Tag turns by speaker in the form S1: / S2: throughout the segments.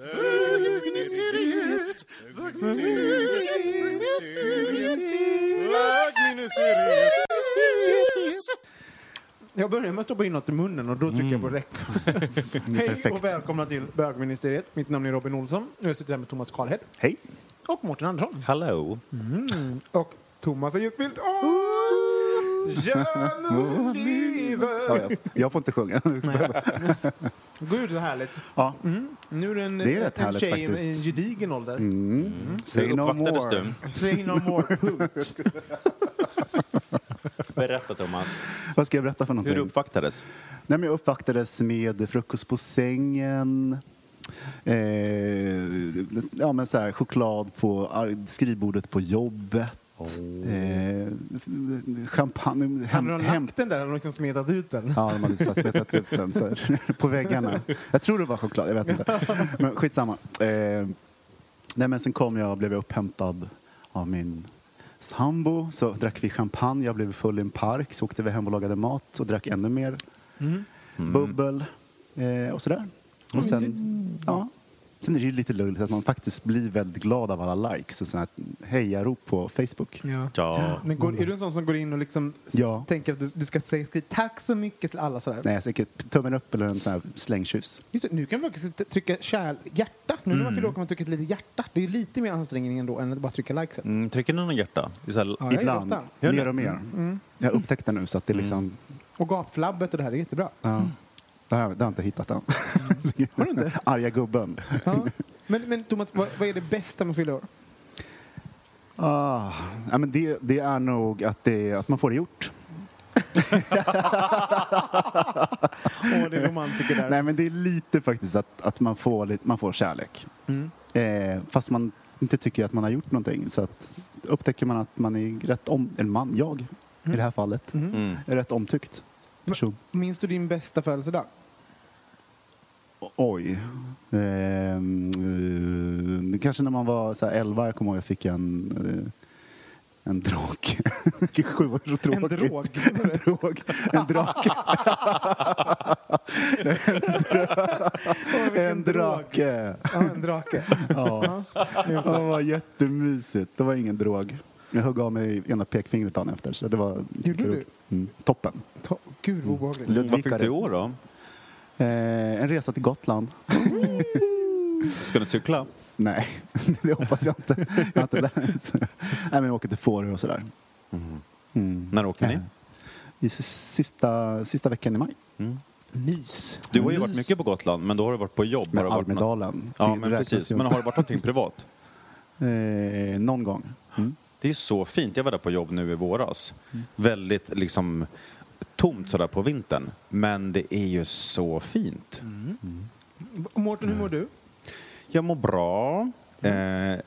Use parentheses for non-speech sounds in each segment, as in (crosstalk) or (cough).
S1: Bögministeriet, bögministeriet.
S2: Jag börjar med att stoppa in något i munnen och då trycker jag på räck. (laughs) Hej och välkomna till bögministeriet. Mitt namn är Robin Olsson. Jag sitter här med Thomas Karlhed
S3: Hej.
S2: och Mårten Andersson.
S4: Hallå!
S2: Och Thomas har just spelat Åh,
S3: Ja, jag, jag får inte sjunga. (laughs)
S2: Gud, vad härligt.
S3: Ja.
S2: Nu är det en,
S3: Det är rätt
S2: en
S3: härligt
S2: tjej
S3: faktiskt.
S2: i en gedigen ålder.
S3: Mm. Say
S4: Hur
S3: no more.
S4: du?
S2: Say no more, punkt. (laughs)
S4: Berätta Thomas.
S3: Vad ska jag berätta för någonting?
S4: Hur du uppvaktades?
S3: Nej, men jag uppvaktades med frukost på sängen, eh, ja, men så här, choklad på skrivbordet på jobbet. Eh, champagne.
S2: Hade de
S3: Hem,
S2: lagt den där eller liksom smetat ut den?
S3: Ja, de hade smetat ut den så här, på väggarna. Jag tror det var choklad, jag vet inte. Men skitsamma. Eh, nej, men sen kom jag och blev upphämtad av min sambo. Så drack vi champagne, jag blev full i en park. Så åkte vi hem och lagade mat och drack ännu mer bubbel eh, och sådär. Och sen, ja, sen är det ju lite lulligt att man faktiskt blir väldigt glad av alla likes och sånt här hejarop på Facebook.
S2: Ja.
S4: Ja.
S2: Men går, är du en sån som går in och liksom
S3: Ja.
S2: tänker att du, du ska säga skriv tack så mycket till alla sådär?
S3: Nej, säkert tummen upp eller en sån här slängkyss.
S2: Just det, nu kan man faktiskt trycka kärl, hjärta. Nu när man fyller år kan man trycka ett litet hjärta. Det är lite mer ansträngning ändå än att bara trycka likesen.
S4: Mm, trycker ni någon hjärta? Det här,
S2: Ja, jag
S3: Ibland, mer
S4: det?
S3: och mer. Jag upptäckte nu så att det är liksom...
S2: Och gapflabbet och det här är jättebra.
S3: Ja. Det, har jag inte hittat än. (laughs)
S2: Har du inte? (laughs)
S3: Arga gubben.
S2: Ja. Men, men Thomas, vad, vad är det bästa med att fylla år?
S3: Ah, ja, men det, det är nog att, det, att man får det gjort. (laughs)
S2: Åh, det är romantiker där.
S3: Nej, men det är lite faktiskt att, att man, får lite, man får kärlek.
S2: Mm.
S3: Eh, fast man inte tycker att man har gjort någonting. Så att upptäcker man att man är rätt om... En man, jag i det här fallet,
S4: mm.
S3: är rätt omtyckt person.
S2: Minns du din bästa födelsedag?
S3: Oj. Ehm, eh, kanske när man var så här 11, jag kommer ihåg jag fick en, eh, en drake. (laughs) Sju år så
S2: En
S3: tråkigt.
S2: drog? (laughs)
S3: En drog. En drake. En drake.
S2: Ja, en drake. (laughs)
S3: Ja. Det var jättemysigt. Det var ingen drog. Jag högg av mig ena pekfingret dagen efter. Så det var
S2: Gjorde du?
S3: Mm, toppen.
S2: To- Gud vad obehagligt.
S4: Vad fick
S3: var
S4: du i år då?
S3: Eh, en resa till Gotland. (laughs)
S4: Ska du cykla?
S3: Nej, (laughs) det hoppas jag inte. Jag har inte lärt. Nej, men jag åker till Fårö och sådär. Mm.
S4: När åker ni?
S3: Eh, I sista, sista veckan i maj.
S2: Mys.
S4: Du har ju varit mycket på Gotland, men då har du varit på jobb. Har
S3: Med
S4: du
S3: Almedalen.
S4: Ja, men precis. Men har det varit någonting privat? (laughs)
S3: Eh, någon gång. Mm.
S4: Det är så fint. Jag var där på jobb nu i våras. Väldigt liksom tomt sådär på vintern. Men det är ju så fint.
S2: Och Mårten, hur mår du?
S4: Jag mår bra. Eh,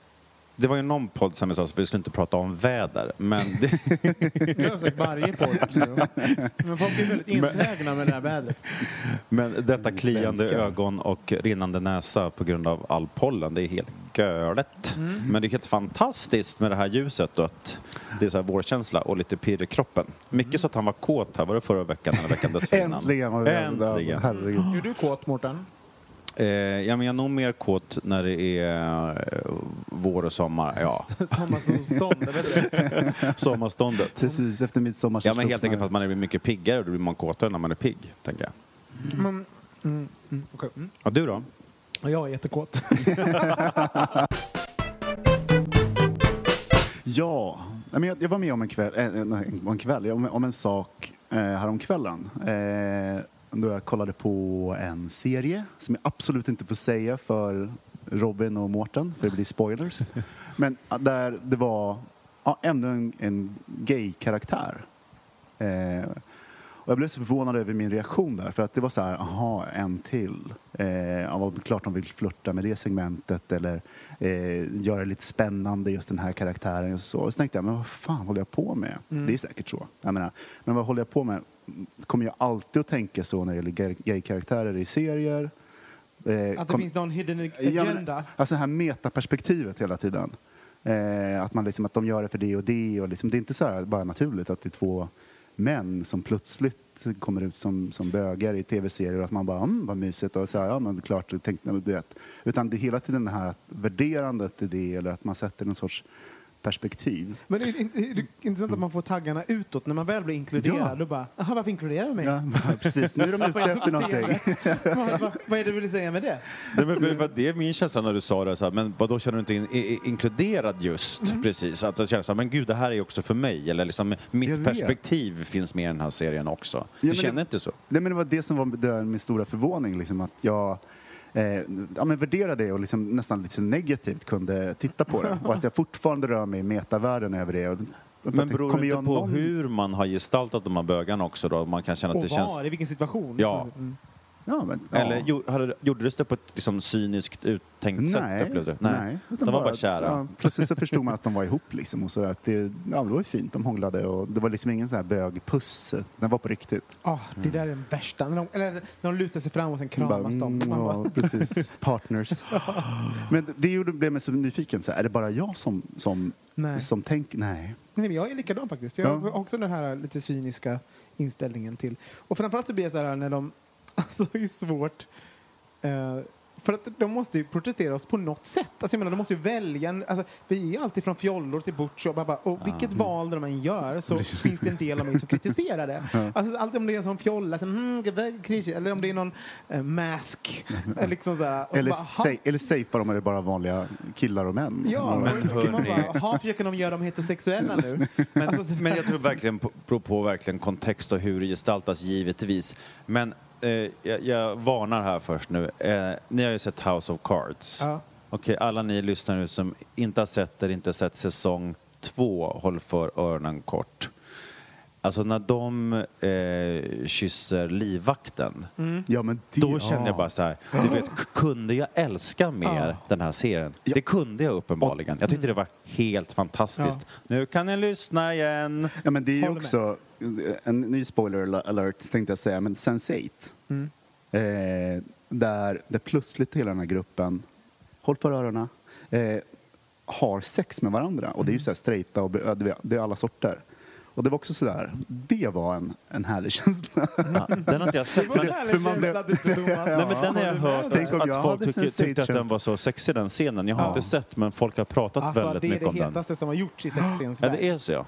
S4: det var ju någon podd som jag sa att vi skulle inte prata om väder. Men det, (laughs)
S2: Det har sagt varje podd. Men folk är väldigt enträgna med det här vädret.
S4: men detta kliande ögon och rinnande näsa på grund av all pollen, det är helt galet. Men det är helt fantastiskt med det här ljuset och att det är så här vårkänsla och lite pirr i kroppen. Mycket så att han var kåt här, var det förra veckan eller veckan dessförinnan? (laughs)
S3: Äntligen var vi
S4: Äntligen.
S3: Herregud.
S2: Är du kåt, Mårten?
S4: Eh, ja, men jag är nog mer kåt när det är eh, vår och sommar. Ja, (laughs) (laughs) sommarståndet.
S3: Precis, efter midsommar
S4: Ja, men helt enkelt för att man är mycket piggare och då blir man kåtare när man är pigg, tänker jag.
S2: Men, mm, mm, okej. mm.
S4: Ja, du då?
S2: Och Jag är jättekåt. (laughs)
S3: Ja, men jag, var med om en kväll, nej, en kväll om, en sak eh, häromkvällen. Eh, då jag kollade på en serie som jag absolut inte får säga för Robin och Mårten, för det blir spoilers. (laughs) Men ah, där det var ja, ännu en, en gay-karaktär. Och jag blev så förvånad över min reaktion där, för att det var så här, aha, en till. Eh, ja, klart de vill flirta med det segmentet eller eh, göra det lite spännande, just den här karaktären och så. Och så tänkte jag, men vad fan håller jag på med? Det är säkert så. Jag menar, men vad håller jag på med? Kommer jag alltid att tänka så när det gäller gay- gay-karaktärer i serier? Eh,
S2: Att det
S3: kom-
S2: finns någon hidden
S3: Ja,
S2: agenda.
S3: alltså det här metaperspektivet hela tiden. Eh, att, man liksom, att de gör det för det och det. Och liksom, det är inte så bara naturligt att det är två män som plötsligt kommer ut som, som bögar i tv-serier och att man bara mm, vad mysigt och så här, ja men klart, tänkte, du vet. Utan det är hela tiden det här värderandet i det eller att man sätter en sorts perspektiv.
S2: Men det är inte- det är intressant att man får taggarna utåt. När man väl blir inkluderad,
S3: Ja.
S2: då bara, jaha, varför inkluderar du mig? (laughs)
S3: Ja, precis, nu är de (laughs) ute efter någonting. (laughs)
S2: vad, vad, är det du vill säga med det?
S4: Nej, men det var det min känsla när du sa det, så här, men vad då känner du inte in, i, inkluderad just
S3: Mm.
S4: precis? Att jag känner så här, men gud det här är också för mig, eller liksom mitt perspektiv finns med i den här serien också. Du
S3: men
S4: känner
S3: det-
S4: inte så?
S3: Nej, men det var det som var det- min stora förvåning. Liksom, att jag eh, ja, men värderade det och liksom nästan lite negativt kunde titta på det. (laughs) Och att jag fortfarande rör mig i metavärlden över det. Och,
S4: Men beror det inte på
S3: någon-
S4: hur man har gestaltat de här bögarna också då? Man kan känna att
S2: Och
S4: det
S2: var,
S4: känns...
S2: i vilken situation?
S4: Ja.
S2: Mm.
S3: Ja, men, ja.
S4: Eller gjo- hade- gjordes det på ett liksom, cyniskt uttänkt sätt?
S3: Nej,
S4: Upplevde du?
S3: nej.
S4: De var bara kära.
S3: ja, plötsligt så förstod man att de var ihop liksom. Och så att det, ja, det var ju fint, de hånglade och det var liksom ingen sån här bögpuss. Den var på riktigt.
S2: Ah, det där är den värsta. När de, eller, när de lutar sig fram och sen
S3: Bara,
S2: kramas de.
S3: mm, ja,
S2: bara,
S3: precis. Partners. (laughs) Men det gjorde, blev mig så nyfiken. Så här, är det bara jag som, som,
S2: Nej.
S3: som tänker? Nej.
S2: Nej, men jag är likadan faktiskt. Jag
S3: Ja.
S2: har också den här lite cyniska inställningen till... Och framförallt så blir jag så här när de... (laughs) Alltså det är svårt. Eh, för att de måste ju porträttera oss på något sätt. Alltså jag menar, de måste ju välja. en- Alltså, vi är alltid från fjollor till butch och, bara, bara, och vilket val de än gör så (laughs) finns det en del av mig som kritiserar det. (laughs) Alltså, alltid om det är en sån fjolla, så, mm, eller om det är någon eh, mask. liksom så här, och så
S3: Eller,
S2: bara, ha-
S3: eller safear de är det bara vanliga killar och män?
S2: Ja,
S4: Men
S2: men man
S4: hörni.
S2: bara, "Jaha, försöker de göra dem heterosexuella nu?
S4: Men,
S2: Alltså,
S4: men jag tror verkligen på, beror på verkligen kontext och hur det gestaltas givetvis. Men eh, jag, jag varnar här först nu. Eh, ni har ju sett House of Cards.
S2: Ja.
S4: Okej, alla ni lyssnare nu som inte har sett eller inte har sett säsong två, håll för öronen kort. Alltså när de eh, kysser livvakten,
S3: Ja, men det,
S4: då känner jag
S3: ja.
S4: bara så här, du vet, k- kunde jag älska mer
S2: Ja.
S4: den här serien?
S3: Ja.
S4: Det kunde jag uppenbarligen. Jag tyckte det var helt fantastiskt. Nu kan ni lyssna igen.
S3: Ja, men det är ju också en ny spoiler alert tänkte jag säga, men Sense8.
S2: Mm.
S3: Eh, där, där plötsligt hela den här gruppen, håll för öronen, eh, har sex med varandra. Och det är ju så här straighta och det är- det är alla sorter. Och det var också sådär, det var en, en härlig (laughs) känsla.
S4: Ja, den har inte jag sett.
S2: Det var
S4: Men,
S2: en härlig
S3: för man blev-
S4: nej, men den har jag hört att,
S3: om
S4: att
S3: jag
S4: folk tyckte, tyckte att
S3: Sense8-känsla.
S4: den var så sexig den scenen. Jag har
S2: Ja.
S4: inte sett men folk har pratat
S2: Alltså,
S4: väldigt
S2: det är
S4: mycket
S2: det
S4: om den.
S2: hetaste som har gjorts i sexscens
S4: Ja, det är så ja.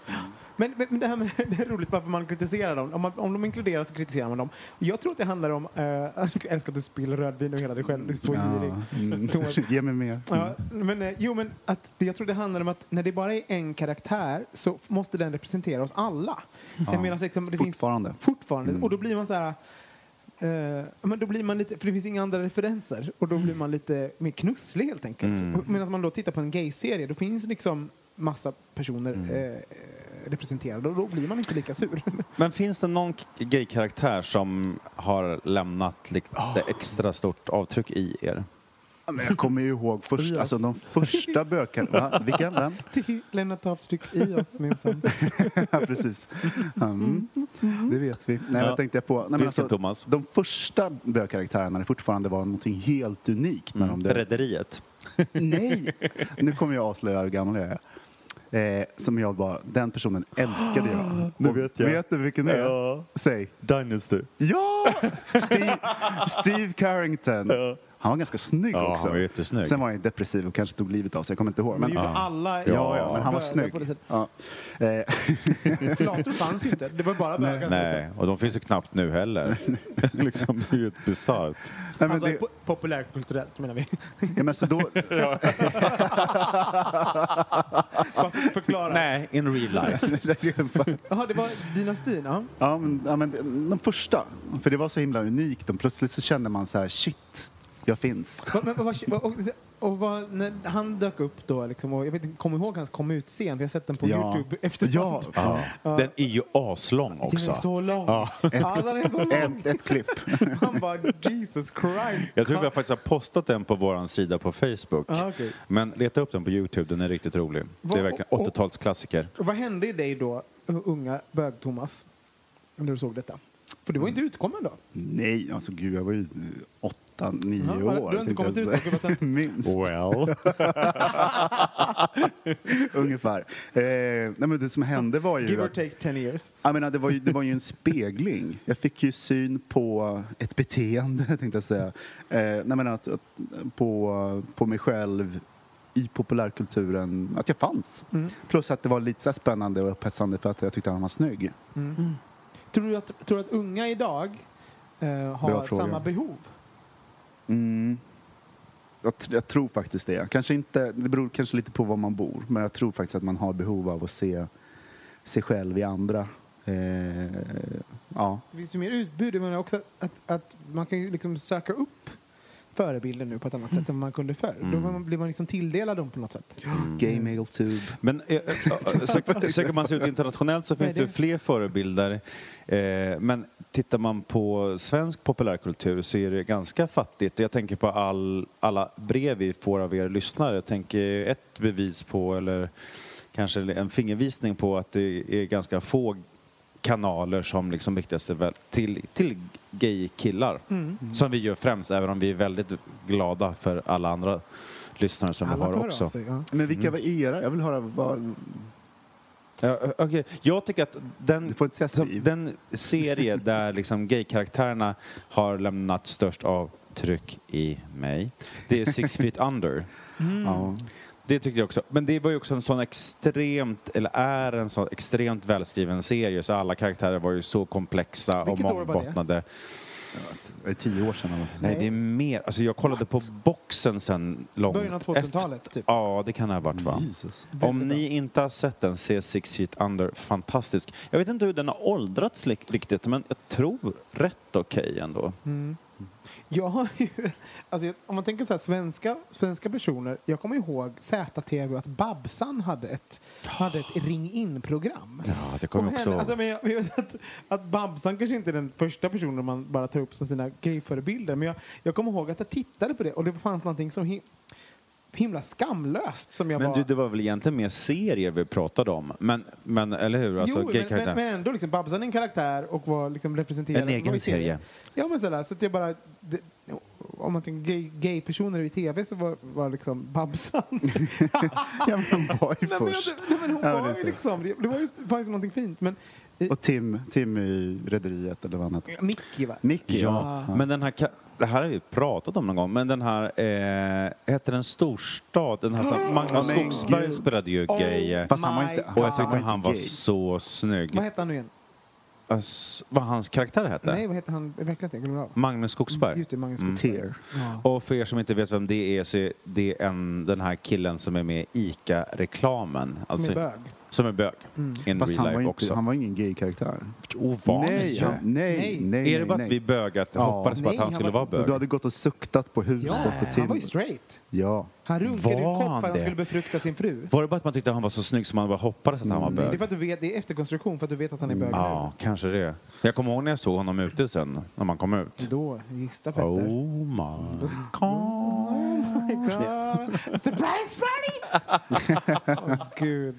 S2: Men, men men det här med, (laughs) det är roligt varför man kritiserar dem. Om, man, om de inkluderas så kritiserar man dem. Jag tror att det handlar om... Eh, (laughs) jag älskar att du spiller rödvin och hela dig själv. Du är så girig.
S3: Ja, mm. (laughs) Ge mig mer.
S2: Ja, men, eh, jo, men att, det- jag tror det handlar om att när det bara är en karaktär så måste den representera oss alla. Jag menar, liksom, det
S3: Fortfarande.
S2: Finns, fortfarande. Och då blir man så här... eh, men då blir man lite, för det finns inga andra referenser och då blir man lite mer knusslig helt enkelt.
S4: Mm.
S2: Medan man då tittar på en gay-serie, då finns liksom massa personer eh, representerade och då blir man inte lika sur. (laughs)
S4: Men finns det någon gay-karaktär som har lämnat lite
S3: Ah.
S4: extra stort avtryck i er?
S3: Ja, men Jag kommer ju ihåg (laughs) först, alltså, de första böckerna. Vilken? Vem? (laughs)
S2: Det lämnat avtryck i oss minsann.
S3: Ja, precis. Mm, det vet vi. Nej,
S4: Ja.
S3: tänkte jag på? Nej, men alltså,
S4: Thomas?
S3: de första bögkaraktärerna det fortfarande var någonting helt unikt. När de dök.
S4: Rederiet?
S3: Nej! Nu kommer jag avslöja hur gammal jag är. Eh, som jag bara, den personen älskade jag.
S4: Nu
S3: Och
S4: vet jag.
S3: Vet du vilken det är?
S4: Ja.
S3: Säg.
S4: Dynasty.
S3: Ja! Steve, Steve Carrington.
S4: Ja.
S3: Han var ganska snygg
S4: Ja,
S3: också.
S4: han var jättesnygg.
S3: Sen var han ju depressiv och kanske tog livet av sig. Jag kommer inte ihåg.
S2: Men
S3: Men,
S2: det gjorde
S3: ja,
S2: alla
S3: ja, men han var
S2: bögar
S3: snygg.
S2: på det sättet.
S3: Ja. Eh, (laughs)
S2: fanns ju inte. Det var bara bögar.
S4: Nej, och de finns ju knappt nu heller. (laughs) liksom, det är ju ett bisarrt.
S3: nej, men
S2: Alltså
S3: det,
S2: po- populärkulturellt menar vi.
S3: ja, men så då, (laughs)
S2: Bara för- Förklara.
S4: Nej, in real life.
S2: Jaha, det var dynastin, ja.
S3: Ja, men, ja, men de första. För det var så himla unikt. Och plötsligt så kände man så här, shit, jag finns.
S2: Va- Men, vad- och, och vad, när han dök upp då, liksom, och jag vet inte, kommer ihåg hans kom ut-scen, jag har sett den på
S3: Ja.
S2: Youtube efteråt.
S3: Ja,
S4: Ja. Den är ju aslång
S2: Den
S4: också.
S2: är så lång.
S4: Ja.
S2: Ja, den är så lång.
S3: ett, ett klipp. (laughs)
S2: Man bara, Jesus Christ.
S4: Jag tror vi har faktiskt har postat den på vår sida på Facebook.
S2: Ja, okej.
S4: Men leta upp den på Youtube, den är riktigt rolig. Det är verkligen
S2: och-
S4: 80-talsklassiker.
S2: Och vad hände i dig då, unga bög-Thomas, när du såg detta? För du var inte utkommen då?
S3: Nej, alltså gud, jag var ju åtta, nio
S2: Ja,
S3: år.
S2: du har inte kommit
S3: jag
S2: ut varit
S3: Minst,
S4: Well. (laughs)
S3: ungefär. Eh, nej, men det som hände var ju
S2: Give or
S3: att,
S2: take 10 years.
S3: jag menar, det, var ju, det var ju en (laughs) spegling. Jag fick ju syn på ett beteende, (laughs) tänkte jag säga. Eh, nej, men att, att, på, på mig själv i populärkulturen, att jag fanns.
S2: Mm.
S3: Plus att det var lite spännande och upphetsande för att jag tyckte han var snygg.
S2: Tror, du att, tror du att unga idag eh, har samma behov?
S3: Mm. Jag, jag tror faktiskt det. Kanske inte, det beror kanske lite på var man bor, men jag tror faktiskt att man har behov av att se sig själv i andra. Eh, ja.
S2: Det finns ju mer utbud, men också att, att, man kan ju liksom söka upp förebilder nu på ett annat sätt än man kunde förr. Då var man, blir man liksom tilldelad dem på något sätt.
S3: Gay male tube.
S4: Men eh, eh, (laughs) sö- söker man sig ut internationellt så finns det ju fler förebilder. Eh, men tittar man på svensk populärkultur så är det ganska fattigt. Jag tänker på all, alla brev vi får av er lyssnare. Jag tänker ett bevis på, eller kanske en fingervisning på att det är ganska få kanaler som liksom riktar sig väl till, till gay-killar.
S2: Mm.
S4: Som vi gör främst, även om vi är väldigt glada för alla andra lyssnare som
S2: Alla
S4: vi har också.
S2: sig, ja.
S3: Men vilka var era? Jag vill höra vad...
S4: Ja, okej. Jag tycker att den, som, den serie där liksom gay-karaktärerna har lämnat störst avtryck i mig, det är Six Feet Under.
S3: Ja.
S4: Det tyckte jag också. Men det var ju också en sån extremt, eller är en sån extremt välskriven serie så alla karaktärer var ju så komplexa och
S2: Vilket det?
S4: mångbottnade.
S3: Det är tio år sedan. eller?
S4: Nej, det är mer. Alltså jag kollade på boxen sen långt
S2: Början av 2000-talet,
S4: efter.
S2: typ.
S4: Ja, det kan det ha varit va?
S3: Jesus.
S4: Om ni inte har sett den, se Six Feet Under. Fantastisk. Jag vet inte hur den har åldrats riktigt, men jag tror rätt okej ändå.
S2: Mm. Jag har ju, (laughs) alltså, om man tänker så här, svenska, svenska personer. Jag kommer ihåg ZTV att Babsan hade ett, hade ett ring in-program.
S4: Ja, det kommer
S2: Och
S4: också
S2: alltså, men jag, jag vet att, att Babsan kanske inte är den första personen man bara tar upp som sina gayförebilder. Men jag, jag kommer ihåg att jag tittade på det och det fanns någonting som himla skamlöst som jag
S4: Men
S2: var...
S4: du, det var väl egentligen mer serier vi pratade om? Men, men eller hur? Alltså,
S2: jo, men, men, men ändå liksom, Babsan är en karaktär och var liksom representerad.
S4: En egen
S2: var TV.
S4: serie.
S2: Ja, men sådär. Så att jag bara... Det, om man tänker gay, gay-personer i tv så var, var liksom Babsan... (laughs) (laughs)
S3: Ja, men boy
S2: nej, men,
S3: först.
S2: nej, men hon
S3: Ja,
S2: var
S3: det är
S2: ju liksom... Det, det var ju det fanns någonting fint. Men
S3: Och Tim, Tim i Rederiet eller vad han hette.
S2: Mickey, va?
S3: Mickey,
S4: Ja,
S3: ja.
S4: men den här, det här har vi pratat om någon gång, men den här, eh, heter den Storstad? Den här som (gasps) Magnus
S3: men
S4: Skogsberg
S3: gud.
S4: spelade ju gay. eh,
S3: Fast han var inte...
S4: och jag tyckte
S3: var
S4: han
S3: inte
S4: var
S3: gay.
S4: så snygg.
S2: Vad hette han nu igen?
S4: Ass, vad hans karaktär hette?
S2: Nej, vad hette han? Jag verkligen inte. Jag glömde av.
S4: Magnus Skogsberg.
S2: Just det, Magnus
S4: Mm.
S2: Skogsberg.
S3: Tear.
S2: Ja.
S4: Och för er som inte vet vem det är så är det en, den här killen som är med i ICA-reklamen.
S2: Som
S4: Alltså,
S2: är bög.
S4: Som är bög.
S2: Mm.
S4: In
S3: Fast han
S4: real
S3: var,
S4: life
S3: inte,
S4: också.
S3: han var ingen gay-karaktär.
S4: Ovanligt.
S3: Nej,
S4: ja.
S3: han- nej,
S2: Nej.
S3: nej,
S4: Är det bara att vi bögat
S3: Ja.
S4: hoppades på att han
S2: han
S4: skulle
S2: var-
S4: vara bög?
S3: Du hade gått och suktat på
S2: Ja,
S3: huset och Tim...
S2: han var ju straight.
S3: Ja.
S2: Han runkade ju
S4: Var
S2: kopp för
S4: han
S2: att han skulle befrukta sin fru.
S4: Var det bara att man tyckte att han var så snygg som man bara hoppades att han var
S3: Mm.
S2: Nej, det är
S4: bög?
S2: för att du vet, det är efterkonstruktion för att du vet att han är bög
S4: Ja, kanske det. Jag kommer ihåg när jag såg honom ute sen, när man kom ut.
S2: Då, gista Petter.
S4: Oh my
S2: Oh my (laughs) god. Surprise party! Åh (laughs) gud.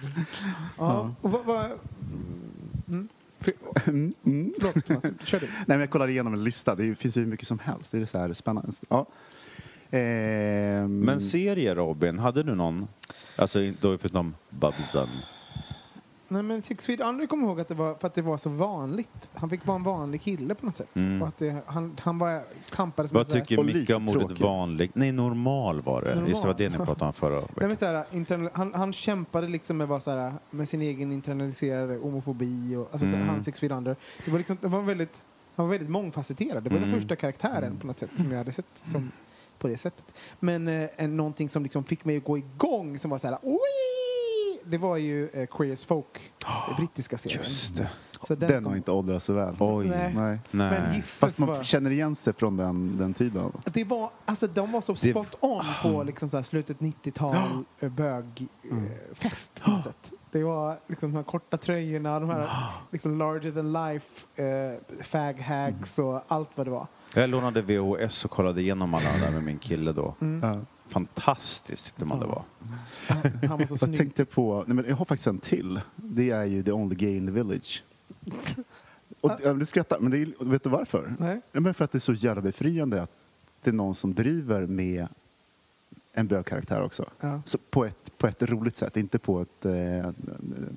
S2: Ja, vad mm. (laughs)
S3: Mm, mm.
S2: Thomas, kör du.
S3: Nej, men jag kollar igenom en lista. Det finns ju hur mycket som helst. Det är så här spännande. Ja. Ehm,
S4: Men serie Robin, hade du någon? Alltså då förutom Babsan.
S2: Nej men Six Feet Under kommer ihåg att det var för att det var så vanligt. Han fick vara en vanlig kille på något sätt.
S4: Mm.
S2: Och att det, han, han var, tampades
S4: Vad
S2: så här-
S4: tycker Micke om ordet vanlig? Nej, normal var det.
S2: Normal.
S4: Just det var det ni pratade om förra
S2: Nej,
S4: veckan.
S2: men så här, internal, han, han kämpade liksom med, vad så här, med sin egen internaliserade homofobi och alltså, så här,
S4: Mm.
S2: han Six Feet Under. Det var liksom, det var väldigt, han var väldigt mångfacetterad. Det var den
S4: Mm.
S2: första karaktären på något sätt som jag hade sett som, på det sättet. Men eh, en, någonting som liksom fick mig att gå igång som var så här! Det var ju eh, Queer as Folk, den brittiska serien.
S4: Just det.
S2: Så
S3: Den har inte åldrats så väl.
S4: Oj.
S2: Nej.
S3: Nej.
S2: Men
S3: Fast man
S2: var...
S3: känner igen sig från den, den tiden.
S2: Det var, alltså de var så
S4: Det-
S2: spot on på liksom så här slutet 90-tal eh, bögfest på något sätt. Det var liksom de här korta tröjorna, de här liksom larger than life eh, fag hags och allt vad det var.
S4: Jag lånade VHS och kollade igenom alla där med min kille då.
S3: Ja.
S4: Fantastiskt tyckte man det var.
S2: Han, han var så
S3: Jag
S2: snygg.
S3: tänkte på, nej men jag har faktiskt en till. Det är ju The Only Gay in the Village. Och, ja, du skrattar, men det är, vet du varför?
S2: Nej.
S3: Ja, men för att det är så jävla befriande att det är någon som driver med en bögkaraktär också.
S2: Ja.
S3: Så på, ett, på ett roligt sätt, inte på ett eh,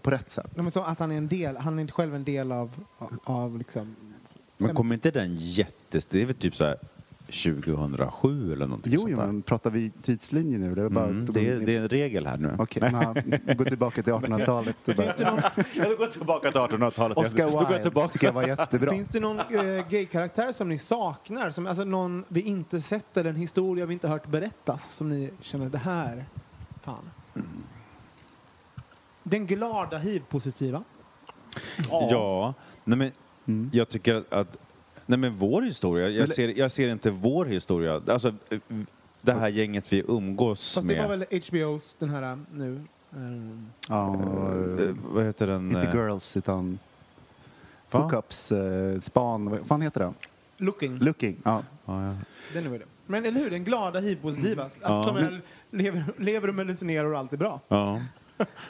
S3: på rätt sätt.
S2: Nej, men så att han är en del, han är inte själv en del av, av liksom...
S4: Men kommer inte den jättes... Det är väl typ så här 2007 eller någonting
S3: Jo,
S4: sånt
S3: jo,
S4: där.
S3: men pratar vi tidslinje nu? Det är, bara,
S4: Mm, det, är, det är en regel här nu.
S3: Okej, okay, gå tillbaka till (laughs) 1800-talet. och bara- (laughs)
S4: Jag går tillbaka till 1800-talet.
S3: Oscar
S4: Då går jag
S3: Wilde
S4: tillbaka.
S3: tycker jag var jättebra.
S2: Finns det någon eh, gay-karaktär som ni saknar? Som, alltså någon vi inte sett eller en historia vi inte hört berättas som ni känner det här, fan. Den glada hiv-positiva.
S4: Ja, nej men
S3: Mm.
S4: jag tycker att- att... Nej men vår historia, jag ser, jag ser inte vår historia. Alltså eh, det här gänget vi umgås
S2: Fast det
S4: med.
S2: var väl HBOs den här uh, nu.
S3: Ja,
S4: Eh, vad heter den?
S3: inte
S4: eh,
S3: girls, utan
S4: va?
S3: hookups, eh, span, vad fan heter det?
S2: looking.
S3: Looking. Ja.
S4: Ja, ja.
S2: Den är väl det. Men eller hur, den glada hiv-positiva. Alltså,
S4: Ja.
S2: som lever, lever och medicinerar och allt är bra.
S4: ja.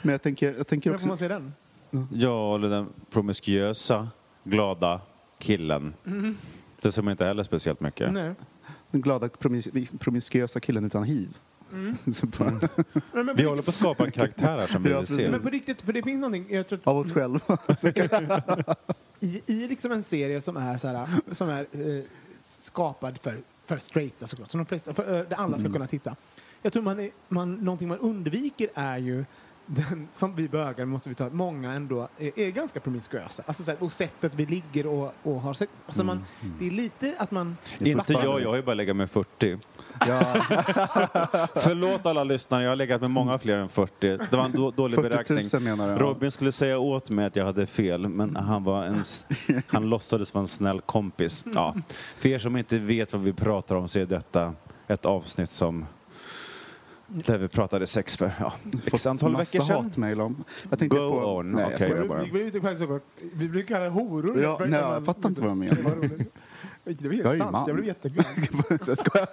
S3: Men jag tänker, jag tänker
S2: När får man
S3: också...
S2: se den?
S4: Ja, eller den promiskuösa, glada killen. Det ser man inte heller speciellt mycket.
S2: Nej.
S3: Den glada promis- promiskuösa killen utan hiv. (laughs) Bara,
S2: Nej, men
S4: Vi håller på att skapa en karaktär här som vi (laughs)
S3: Ja,
S4: vill se.
S2: Men på riktigt, för det finns någonting, jag tror,
S3: Av oss själva. (laughs)
S2: i, i liksom en serie som är, så här, som är eh, skapad för, för straighta såklart, som de flesta, för, eh, där alla ska kunna titta. Jag tror man, är, man, någonting man undviker är ju den, som vi bögar måste vi ta, att många ändå är, är ganska promiskuösa. Alltså så här, och sättet vi ligger och, och har sex. Alltså man, det är lite att man...
S4: Inte jag, jag har ju bara legat med 40.
S3: Ja, (laughs)
S4: Förlåt alla lyssnare, jag har legat med många fler än 40. Det var en då, dålig
S3: 40
S4: beräkning.
S3: 000 menar?
S4: Robin skulle säga åt mig att jag hade fel, men han, var en, (laughs) han låtsades vara en snäll kompis. Ja. För er som inte vet vad vi pratar om så är detta ett avsnitt som där vi pratade sex för ja, x antal veckor sedan.
S3: hatmejl om. Jag tänkte
S4: Go
S3: på...
S4: on,
S3: Nej,
S4: okej.
S3: jag bara.
S2: Vi, vi, vi, vi, vi brukar kalla det horor.
S3: Ja, nej, jag fattar inte vad de menar.
S2: Det var helt
S3: Jag är ju
S2: sant.
S3: man.
S2: Jag blev jätteglad. (laughs)
S3: Så jag skojar.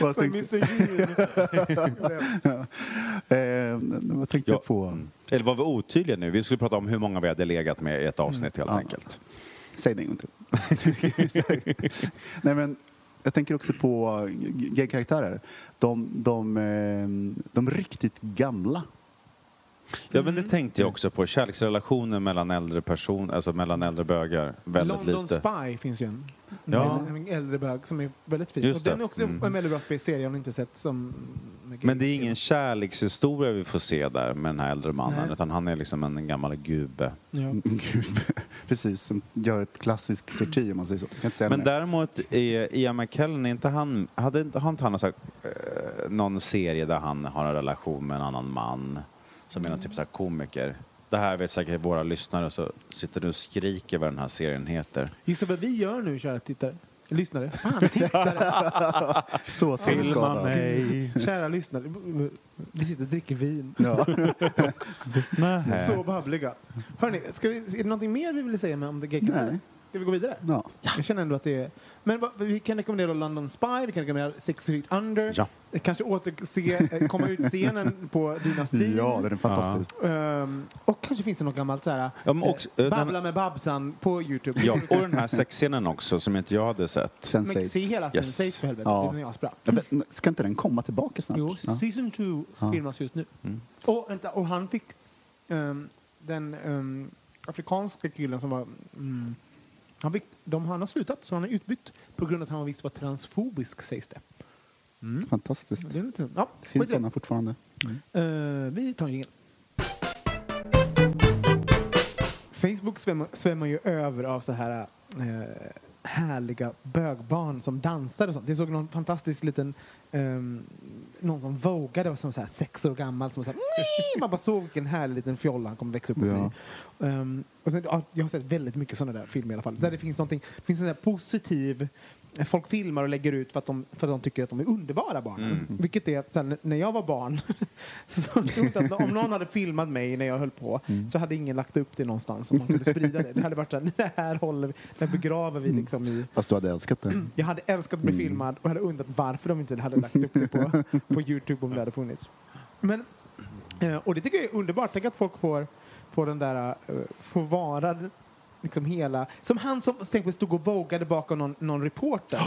S3: (laughs) Vad tänkte,
S2: misogyn. (laughs)
S3: eh, vad tänkte
S4: Ja.
S3: jag på?
S4: Mm. Eller var vi otydliga nu? Vi skulle prata om hur många vi hade legat med i ett avsnitt helt
S3: Ja.
S4: enkelt.
S3: Säg det en gång till. Nej, men jag tänker också på gay-karaktärer. De, de, eh, de riktigt gamla.
S4: Ja, men det tänkte jag också på. Kärleksrelationer mellan äldre personer, alltså mellan äldre bögar. Väldigt
S2: London
S4: lite.
S2: Spy finns ju en.
S4: Ja.
S2: En, en äldre bög som är väldigt fin.
S4: Just
S2: och den
S4: det.
S2: är också
S4: Mm.
S2: en väldigt bra serie om ni inte sett som...
S4: Men det är ingen kärlekshistoria vi får se där med den här äldre mannen,
S2: Nej.
S4: utan han är liksom en gammal gubbe.
S2: Ja. (laughs)
S3: Gud. Precis, som gör ett klassiskt sorti om man säger så. Jag kan inte säga
S4: Men
S3: mer.
S4: däremot, är Ian McKellen, är inte han, hade inte har inte han här, eh, någon serie där han har en relation med en annan man som är någon typ så här komiker? Det här vet säkert våra lyssnare så sitter du och skriker vad den här serien heter.
S2: Gissa vad vi gör nu, kära tittare? Lyssnare? Fan, tittare! (laughs)
S3: Så filmskadad.
S4: mig.
S2: kära lyssnare. Vi sitter och dricker vin.
S3: Ja. (laughs)
S2: Så babbliga. Hörni, ska vi, är det någonting mer vi vill säga om The Gay?
S3: Nej.
S2: Ska vi gå vidare?
S3: Ja.
S2: Jag känner ändå att det är... Men vad- vi kan rekommendera London Spy, vi kan rekommendera Six Feet Under.
S4: Ja.
S2: Kanske återse, eh, komma ut scenen (laughs) på Dynastin.
S3: ja, det är fantastiskt.
S2: Ehm, och kanske finns det något gammalt så här,
S4: Ja, men också,
S2: eh,
S4: eh,
S2: Babbla
S4: den-
S2: med Babsan på Youtube.
S4: Ja, och den här sexscenen också som inte jag hade sett.
S2: Men
S3: Sense8.
S2: se hela
S4: Yes.
S2: Sense8 för helvete,
S3: Ja.
S2: den är asbra.
S3: Ska inte den komma tillbaka snart?
S2: Jo,
S3: Ja.
S2: season 2
S3: Ja.
S2: filmas just nu.
S4: Mm.
S2: Och, vänta, och han fick ehm, den ehm, afrikanska killen som var... Mm, han, de, han har slutat, så han är utbytt på grund av att han visst var transfobisk, sägs det.
S3: Fantastiskt.
S2: det lite, ja,
S3: Finns
S2: det.
S3: sådana fortfarande?
S2: Eh, vi tar en jingel. Facebook svämmar, svämmar ju över av så här eh, härliga bögbarn som dansar och sånt. Jag såg någon fantastisk liten ehm, någon som vågade som så här sex år gammal som så här, "Nej!" man bara såg vilken härlig liten fjolla han kommer växa upp och
S3: Ja.
S2: Ehm, och sen, ja, jag har sett väldigt mycket sådana där filmer i alla fall. Där det finns någonting, det finns en positiv Folk filmar och lägger ut för att de, för att de tycker att de är underbara barnen. Vilket är, så här, n- när jag var barn, (laughs) så att om någon hade filmat mig när jag höll på så hade ingen lagt upp det någonstans som man kunde sprida det. Det hade varit så här, det här håller vi, det begraver vi liksom i
S3: Fast du hade älskat det.
S2: jag hade älskat att bli filmad och hade undrat varför de inte hade lagt upp det på, på Youtube om det hade funnits. Men, eh, och det tycker jag är underbart. Tänk att folk får, får den där, eh, får vara liksom hela... Som han som tänk, stod och vågade bakom någon, någon reporter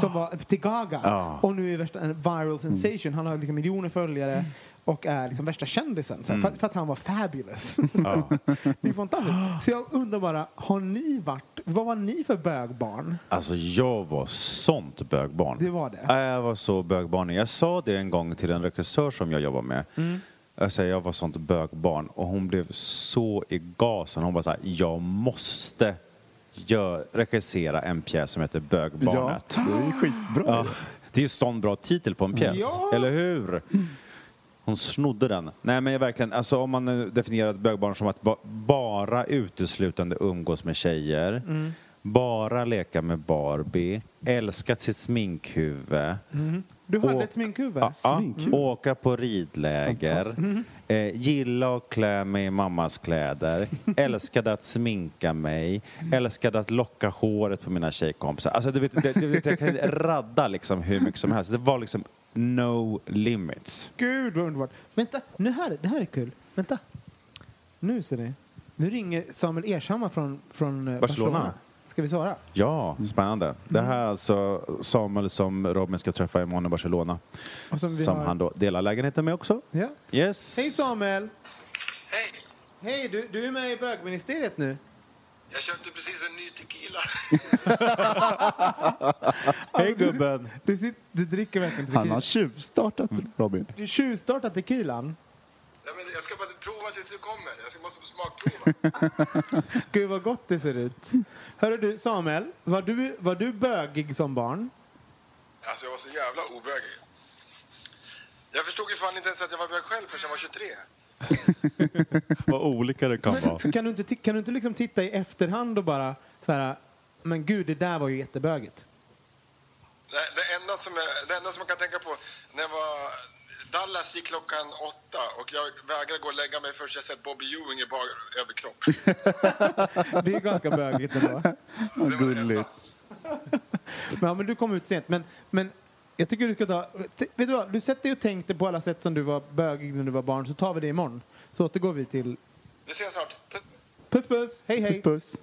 S2: som var till Gaga
S4: Ja.
S2: och nu är värsta en viral sensation. Han har liksom miljoner följare och är liksom värsta kändisen här, för, för att han var fabulous. (laughs)
S4: Ja. (laughs)
S2: det är fantastiskt. Så jag undrar bara, har ni varit, vad var ni för bögbarn?
S4: Alltså jag var sånt bögbarn.
S2: Det var det?
S4: Ja, Jag var så bögbarnig. Jag sa det en gång till en regissör som jag jobbar med.
S2: Mm.
S4: Säger, jag var sånt bögbarn och hon blev så i gasen. Hon bara så här, jag måste gör, regissera en pjäs som heter Bögbarnet.
S3: Ja, det är skitbra.
S4: Ja, det är ju sån bra titel på en pjäs,
S2: Ja.
S4: eller hur? Hon snodde den. Nej men jag verkligen, alltså om man definierar ett bögbarn som att ba- bara uteslutande umgås med tjejer, bara leka med Barbie, älskat sitt sminkhuvud,
S2: Du hade
S4: Och-
S2: ett sminkhuvud?
S4: Ja.
S3: Sminkhuvud.
S4: Åka på ridläger. Eh, gilla att klä mig i mammas kläder. (laughs) Älskade att sminka mig. Älskade att locka håret på mina tjejkompisar. Alltså, du vet, det, du vet, jag kan radda liksom hur mycket som helst. Det var liksom no limits.
S2: Gud vad underbart. Vänta, nu här, det här är kul. Vänta. Nu ser ni. Nu ringer Samuel Ershammar från, från eh,
S4: Barcelona.
S2: Barcelona. Ska vi svara?
S4: Ja, spännande. Det här är alltså Samuel som Robin ska träffa imorgon i Barcelona.
S2: Och som vi
S4: Som
S2: har-
S4: han då delar lägenheten med också.
S2: Ja.
S4: Yes.
S2: Hej Samuel!
S1: Hej!
S2: Hej, du, du är med i bögministeriet nu.
S1: Jag köpte precis en ny tequila. (laughs)
S4: Hej gubben.
S2: Du, sit, du dricker verkligen
S3: Han
S2: tequila.
S3: har tjuvstartat Robin.
S2: Du tjuvstartar tequilan.
S1: Ja, men jag ska bara prova tills du kommer. Jag ska- måste smakprova. (laughs)
S2: Gud vad gott det ser ut. Hörru du Samuel, var du, var du bögig som barn?
S1: Alltså jag var så jävla obögig. Jag förstod ju fan inte ens att jag var bög själv förrän jag var 23. (laughs)
S4: Vad olika det kan vara.
S2: Så kan du inte, kan du inte liksom titta i efterhand och bara så här, men gud det där var ju jättebögigt.
S1: Det, det, enda som jag, det enda som jag kan tänka på, när jag var... Dallas gick klockan åtta och jag vägrade gå och lägga mig förrän jag sett Bobby Ewing i bar överkropp. (laughs)
S2: Det är ganska bögigt ändå.
S3: Vad gulligt.
S2: Men, ja, men du kom ut sent. Men, men jag tycker du ska ta... Vet du vad? Du sätter dig och tänkte på alla sätt som du var bögig när du var barn, så tar vi det imorgon. Så återgår vi till...
S1: Vi ses snart. Puss.
S2: Puss puss! Hej hej!
S3: Puss, puss.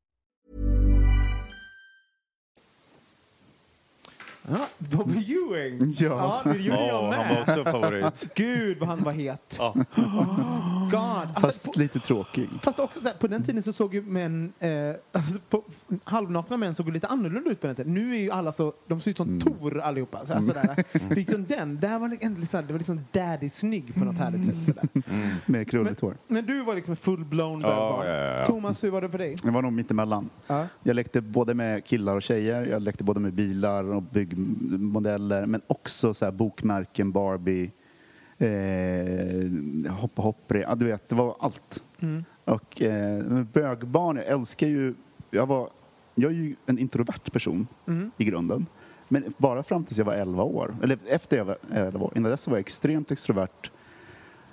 S2: Ja, Bobby Ewing!
S3: Ja.
S2: det gjorde jag
S4: Ja,
S2: med.
S4: han var också en favorit.
S2: Gud vad han var het.
S4: Ja.
S2: God. Alltså,
S3: Fast
S2: på,
S3: lite tråkig.
S2: fast också så här, på den tiden så såg ju män, eh, alltså, på, halvnakna män såg ju lite annorlunda ut på den tiden. Nu är ju alla så, de ser ut som Tor allihopa. Så här, sådär. Det (laughs) är liksom den, där var ändå liksom, det var liksom daddy-snygg på något härligt sätt. Sådär.
S3: Med krulligt hår.
S2: Men du var liksom full-blown
S4: ja, ja.
S2: Thomas, hur var det för dig?
S3: Det var nog mittemellan.
S2: Ja.
S3: Jag lekte både med killar och tjejer, jag lekte både med bilar och byggmodeller, men också så här bokmärken, Barbie, eh, hoppa hoppre, ja, du vet, det var allt.
S2: Mm.
S3: Och eh, bögbarn, jag älskar ju, jag var, jag är ju en introvert person
S2: Mm.
S3: i grunden. Men bara fram tills jag var 11 år, eller efter jag var 11 år, innan dess var jag extremt extrovert.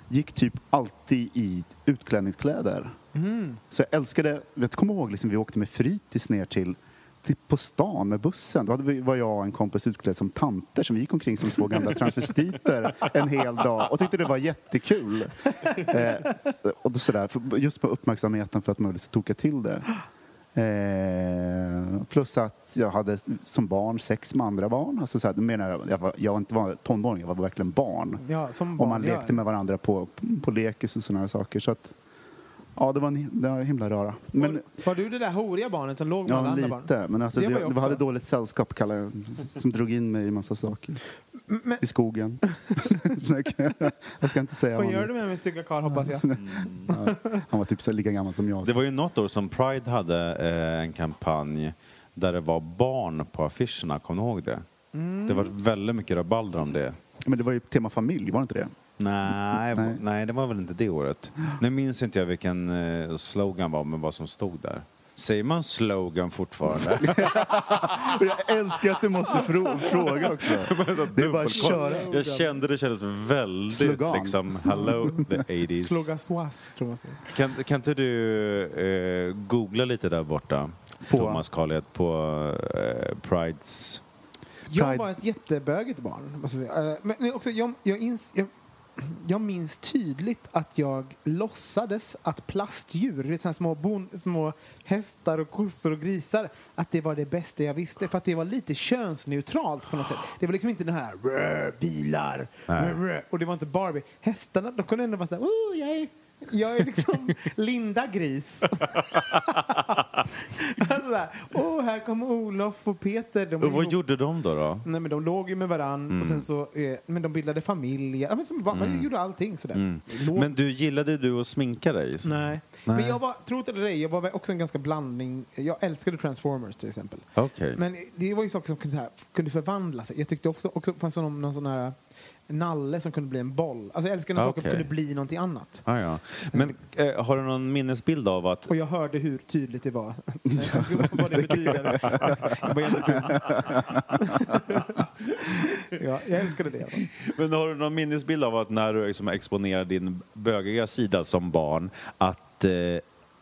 S3: Gick typ alltid i utklädningskläder.
S2: Mm.
S3: Så jag älskade, jag kommer ihåg liksom, vi åkte med fritids ner till på stan med bussen. Då vi, var jag och en kompis utklädd som tanter som vi gick omkring som två gamla transvestiter en hel dag och tyckte det var jättekul. Eh, och då sådär, just på uppmärksamheten för att man ville toka till det. Eh, plus att jag hade som barn sex med andra barn. Alltså såhär, då menar jag, jag, var, jag var inte var tonåring, jag var verkligen barn.
S2: Ja, som
S3: Och
S2: barn
S3: man lekte med varandra på, på lekis och sådana här saker. Så att, ja, det var en, det var en himla röra. Men,
S2: var, du det där horiga barnet som låg med alla
S3: ja,
S2: andra barn?
S3: lite. Men alltså,
S2: Det
S3: det,
S2: var jag också.
S3: hade dåligt sällskap, kallar jag som drog in mig i massa saker.
S2: Men,
S3: I skogen. (laughs) jag ska inte säga
S2: vad
S3: vad
S2: gör du med min stygga karl hoppas jag?
S3: han var typ så lika gammal som jag.
S4: Det var ju något år som Pride hade eh, en kampanj där det var barn på affischerna, kommer du ihåg det?
S2: Mm.
S4: Det var väldigt mycket rabalder om det.
S3: Men det var ju tema familj, var det inte det?
S4: Nej,
S3: Nej.
S4: nej. det var väl inte det året. Nu minns inte jag vilken eh, slogan var, men vad som stod där. Säger man slogan fortfarande? (laughs)
S3: Jag älskar att du måste frå- fråga också. (laughs) Det är bara att köra.
S4: jag kände det kändes väldigt
S3: Slogan.
S4: liksom, hello the 80s.
S2: Sloga swas, tror man säger.
S4: Kan, kan inte du eh, googla lite där borta,
S3: På?
S4: Thomas Carlet, på eh, Prides...
S2: Jag var ett jättebögigt barn. Måste jag säga. Eh, men också, jag, jag, ins, jag, jag minns tydligt att jag låtsades att plastdjur, vet, såna här små, bon, små hästar och kossor och grisar, att det var det bästa jag visste. För att det var lite könsneutralt på något sätt. Det var liksom inte den här "Rrr, bilar,
S4: Nej.
S2: rrr", och det var inte Barbie. Hästarna, de kunde ändå vara såhär, oh, jag är jag är liksom (laughs) Linda Gris. (laughs) alltså Åh, här kommer Olof och Peter. De
S4: Och vad
S2: ihop.
S4: gjorde de då? då?
S2: Nej, men de låg ju med varann och sen så, eh, men de bildade familjer. Ja, men som, va- Man gjorde allting sådär.
S4: Mm. Men du, gillade du att sminka dig?
S2: Nej. Men jag var, tro det eller ej, jag var också en ganska blandning. Jag älskade Transformers till exempel.
S4: Okej.
S2: Men det var ju saker som kunde, så här, kunde förvandla sig. Jag tyckte också, också fanns någon, någon sån här nalle som kunde bli en boll. Alltså jag älskar när saker
S4: Okej.
S2: kunde bli någonting annat.
S4: Ah, ja. Men eh, har du någon minnesbild av att...
S2: Och jag hörde hur tydligt det var. (laughs) (laughs) vad det betyder. (laughs) Jag var ja, jag älskade det.
S4: Men har du någon minnesbild av att när du liksom exponerade din bögiga sida som barn, att, eh,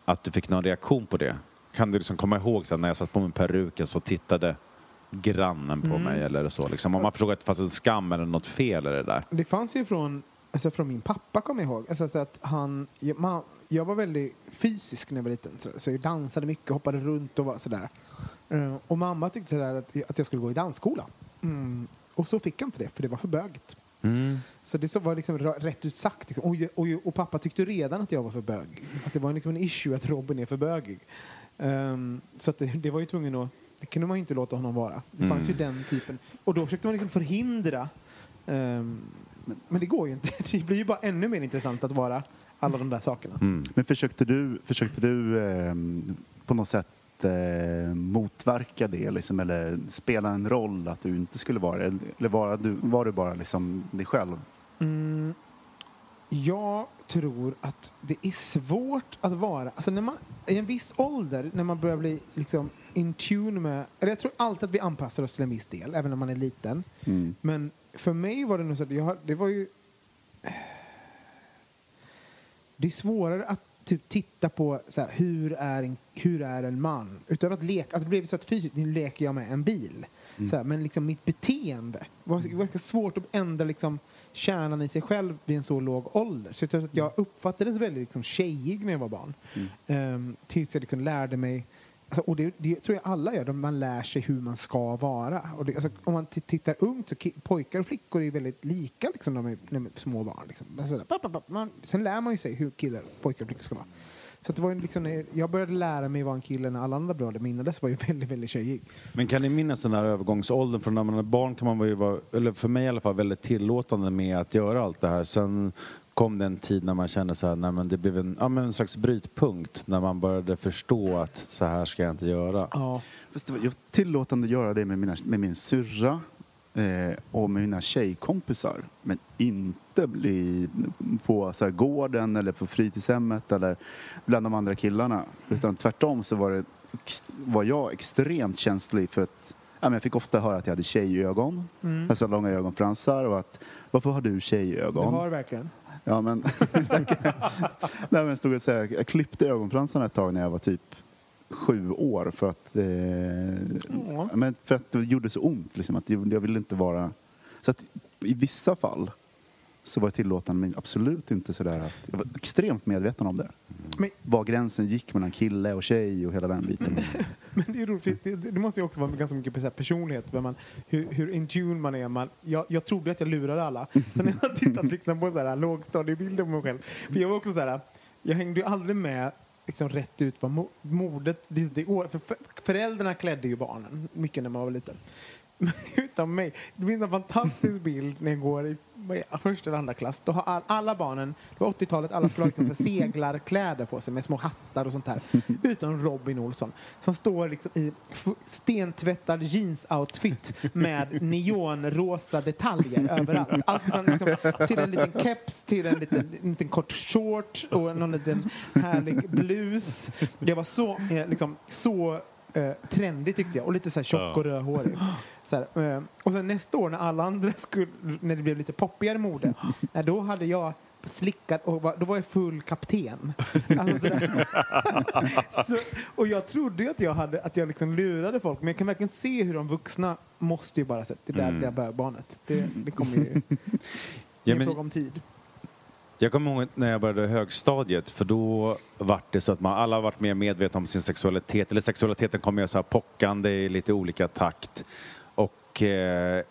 S4: att du fick någon reaktion på det? Kan du liksom komma ihåg så här, när jag satt på mig peruken så tittade grannen på mig eller så? Liksom, om man förstod att det fanns en skam eller något fel i det där.
S2: Det fanns ju från, alltså från min pappa, kommer jag ihåg. Alltså så att han, jag, var väldigt fysisk när jag var liten. Så, jag dansade mycket, hoppade runt och var sådär. Eh, och mamma tyckte sådär att, att jag skulle gå i dansskola. Mm. Och så fick jag inte det, för det var för bögigt. Så det så var liksom rätt ut sagt. Liksom. Och, och, och pappa tyckte redan att jag var för bög. Att det var liksom en issue att Robin är för bögig. Ehm, så att det, det var ju tvungen att... Det kunde man ju inte låta honom vara. Det fanns ju den typen. Och då försökte man liksom förhindra. men, men det går ju inte. (laughs) Det blir ju bara ännu mer intressant att vara alla de där sakerna.
S4: Mm.
S3: Men försökte du, försökte du eh, på något sätt eh, motverka det liksom, eller spela en roll att du inte skulle vara det? Eller var du, var du bara liksom dig själv?
S2: Mm, jag tror att det är svårt att vara... Alltså när man, I en viss ålder, när man börjar bli liksom in tune med... Eller jag tror alltid att vi anpassar oss till en viss del, även när man är liten.
S3: Mm.
S2: Men för mig var det nog så att jag, det var ju... Det är svårare att typ titta på så här, hur, är en, hur är en man. Utan att leka, alltså det blev så att fysiskt, nu leker jag med en bil. Så här, men liksom mitt beteende. Var ganska svårt att ändra liksom kärnan i sig själv vid en så låg ålder. Så jag jag uppfattades väldigt liksom tjejig när jag var barn. Ehm, tills jag liksom lärde mig Alltså, och det, det tror jag alla gör, man lär sig hur man ska vara. Och det, alltså, om man tittar ungt så pojkar och flickor är väldigt lika liksom, när de är, när de är små barn. Liksom. Alltså, man, sen lär man ju sig hur killar, pojkar och flickor ska vara. Så det var liksom, jag började lära mig vara en kille när alla andra bröder min dess var ju (laughs) väldigt, väldigt tjejig.
S4: Men kan ni minnas den här övergångsåldern? Från när man är barn kan man ju vara, eller för mig i alla fall, väldigt tillåtande med att göra allt det här. Sen kom det en tid när man kände så här, nej, men det blev en, ja, men en slags brytpunkt när man började förstå att så här ska jag inte göra.
S2: Ja.
S3: Fast det var, jag var tillåtande att göra det med, mina, med min syrra eh, och med mina tjejkompisar. Men inte bli på så här, gården eller på fritidshemmet eller bland de andra killarna. Utan tvärtom så var, det, var jag extremt känslig för att ja, men jag fick ofta höra att jag hade tjejögon,
S2: Mm.
S3: alltså långa ögonfransar och att varför har du
S2: Du
S3: tjejögon?
S2: har verkligen.
S3: Ja, men... (laughs) (laughs) Nej, men stod och så här, jag klippte ögonfransarna ett tag när jag var typ sju år för att, eh,
S2: Ja.
S3: men för att det gjorde så ont. Liksom, att jag ville inte vara... Så att i vissa fall så var jag tillåtande men absolut inte sådär att... Jag var extremt medveten om det.
S2: Men,
S3: Var gränsen gick mellan kille och tjej och hela den biten. (laughs)
S2: men det är roligt, det, det måste ju också vara ganska mycket personlighet, man, hur, hur in tune man är. Man, jag, jag trodde att jag lurade alla. (laughs) Sen när jag tittat liksom på så här lågstadiebilder på mig själv, för jag var också så här, jag hängde ju aldrig med liksom rätt ut vad mo- modet, det, det, för, föräldrarna klädde ju barnen mycket när man var liten. (laughs) Utan mig. Det finns en fantastisk bild när jag går i första eller andra klass. Då har all, alla barnen, det var 80-talet, alla skulle ha liksom seglarkläder på sig med små hattar och sånt här. (laughs) Utom Robin Olsson som står liksom i stentvättad jeansoutfit med neonrosa detaljer överallt. Allt från liksom, till en liten keps till en liten, en liten kort short och någon liten härlig blus. Jag var så, eh, liksom, så eh, trendig tyckte jag och lite så här tjock och rödhårig. Här, eh, och sen nästa år när alla andra skulle, när det blev lite poppigare mode, (laughs) då hade jag slickat och var, då var jag full kapten. Alltså så, (laughs) och jag trodde att jag, hade, att jag liksom lurade folk men jag kan verkligen se hur de vuxna måste ju bara sett det där,
S4: Mm.
S2: det bögbarnet. Det, det kommer ju... (laughs) Det är en fråga om tid.
S4: Jag kommer ihåg när jag började högstadiet för då var det så att man alla varit mer medvetna om sin sexualitet. Eller sexualiteten kom mer så här pockande i lite olika takt. Och eh,